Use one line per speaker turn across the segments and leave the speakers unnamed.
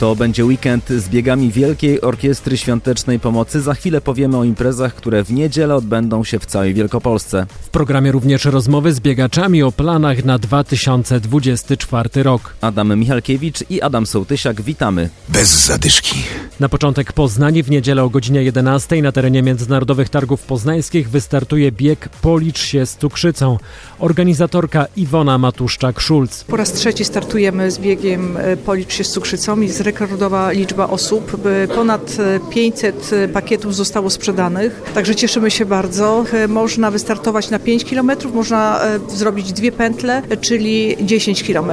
To będzie weekend z biegami Wielkiej Orkiestry Świątecznej Pomocy. Za chwilę powiemy o imprezach, które w niedzielę odbędą się w całej Wielkopolsce.
W programie również rozmowy z biegaczami o planach na 2024 rok.
Adam Michalkiewicz i Adam Sołtysiak, witamy.
Bez zadyszki.
Na początek Poznanie w niedzielę o godzinie 11 na terenie Międzynarodowych Targów Poznańskich wystartuje bieg Policz się z cukrzycą. Organizatorka Iwona Matuszczak-Szulc.
Po raz trzeci startujemy z biegiem e, Policz się z cukrzycą. Jest rekordowa liczba osób. E, Ponad e, 500 pakietów zostało sprzedanych, także cieszymy się bardzo. E, Można wystartować na 5 km, można e, zrobić dwie pętle, e, czyli 10 km.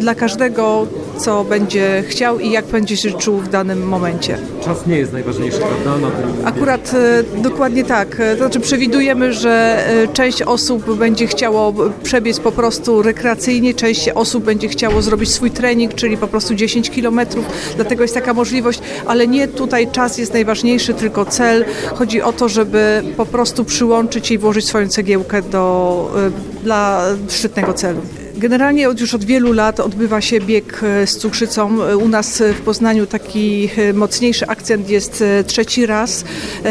Dla każdego, co będzie chciał i jak będzie się czuł w danym momencie.
Czas nie jest najważniejszy, prawda?
Akurat e, dokładnie tak. E, To znaczy przewidujemy, że e, część osób będzie chciało przebiec po prostu rekreacyjnie, część osób będzie chciało zrobić swój trening, czyli po prostu 10 kilometrów. Dlatego jest taka możliwość, ale nie tutaj czas jest najważniejszy, tylko cel. Chodzi o to, żeby po prostu przyłączyć i włożyć swoją cegiełkę do, e, dla szczytnego celu. Generalnie od, już od wielu lat odbywa się bieg e, z cukrzycą. E, U nas e, w Poznaniu taki mocniejszy akcent jest trzeci raz.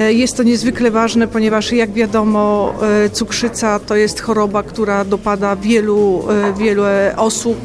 Jest to niezwykle ważne, ponieważ jak wiadomo cukrzyca to jest choroba, która dopada wielu, wielu osób.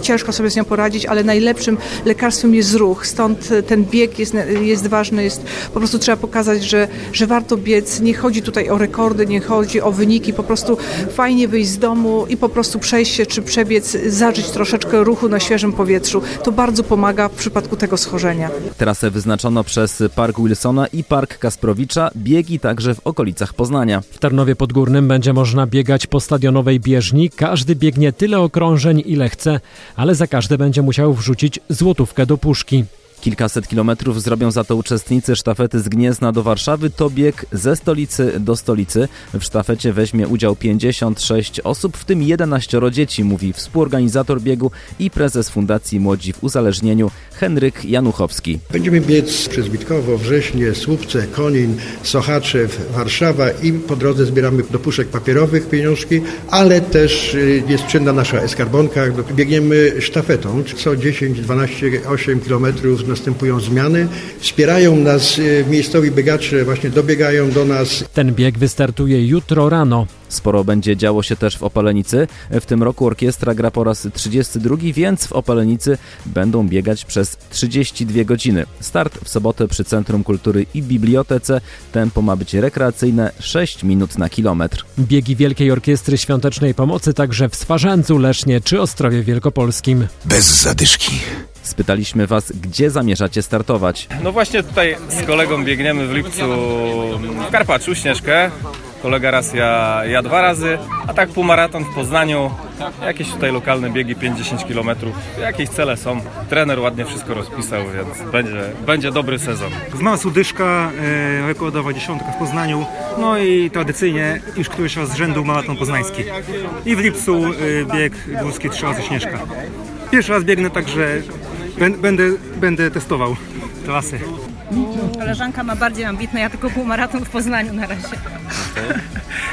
Ciężko sobie z nią poradzić, ale najlepszym lekarstwem jest ruch. Stąd ten bieg jest, jest ważny. Jest, po prostu trzeba pokazać, że, że warto biec. Nie chodzi tutaj o rekordy, nie chodzi o wyniki. Po prostu fajnie wyjść z domu i po prostu przejść się czy przebiec, zażyć troszeczkę ruchu na świeżym powietrzu. To bardzo pomaga w przypadku tego schorzenia.
Trasę wyznaczono przez Park Wilsona i Park Kasprowicza, biegi także w okolicach Poznania.
W Tarnowie Podgórnym będzie można biegać po stadionowej bieżni. Każdy biegnie tyle okrążeń, ile chce, ale za każde będzie musiał wrzucić złotówkę do puszki.
Kilkaset kilometrów zrobią za to uczestnicy sztafety z Gniezna do Warszawy. To bieg ze stolicy do stolicy. W sztafecie weźmie udział 56 osób, w tym 11 dzieci, mówi współorganizator biegu i prezes Fundacji Młodzi w Uzależnieniu Henryk Januchowski.
Będziemy biec przez Witkowo, Wrześnie, Słupce, Konin, Sochaczew, Warszawa i po drodze zbieramy do puszek papierowych pieniążki, ale też y, jest czynna nasza eskarbonka. Biegniemy sztafetą. Co 10, 12, 8 kilometrów następują zmiany. Wspierają nas y, miejscowi biegacze, właśnie dobiegają do nas
Ten bieg wystartuje jutro rano.
Sporo będzie działo się też w Opalenicy. W tym roku orkiestra gra po raz 32, więc w Opalenicy będą biegać przez 32 godziny. Start w sobotę przy Centrum Kultury i Bibliotece. Tempo ma być rekreacyjne 6 minut na kilometr.
Biegi Wielkiej Orkiestry Świątecznej Pomocy także w Swarzędzu, Lesznie czy Ostrowie Wielkopolskim.
Bez zadyszki.
Spytaliśmy Was, gdzie zamierzacie startować.
No właśnie tutaj z kolegą biegniemy w lipcu w Karpaczu, Śnieżkę. Kolega raz, ja, ja dwa razy, a tak półmaraton w Poznaniu, jakieś tutaj lokalne biegi 50 km, jakieś cele są. Trener ładnie wszystko rozpisał, więc będzie, będzie dobry sezon.
Znana Sudyszka, e, rekordowa dziesiątka w Poznaniu, no i tradycyjnie już któryś raz z rzędu maraton poznański. I w lipcu e, bieg górski trzy razy Śnieżka. Pierwszy raz biegnę, także bę- będę, będę testował trasy.
Koleżanka ma bardziej ambitne, ja tylko półmaraton w Poznaniu na razie.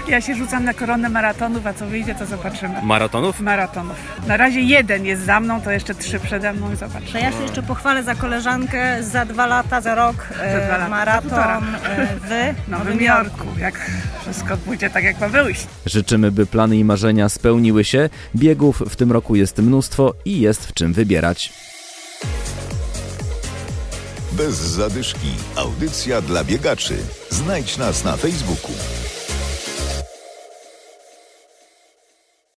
Ja się rzucam na koronę maratonów, a co wyjdzie, to zobaczymy.
Maratonów?
Maratonów. Na razie jeden jest za mną, to jeszcze trzy przede mną i zobaczymy.
To ja się jeszcze pochwalę za koleżankę za dwa lata, za rok e,
Za dwa lata, za
maraton e, w
Nowym Jorku, jak wszystko pójdzie tak, jak ma wyjść.
Życzymy, by plany i marzenia spełniły się. Biegów w tym roku jest mnóstwo i jest w czym wybierać.
Bez zadyszki. Audycja dla biegaczy. Znajdź nas na Facebooku.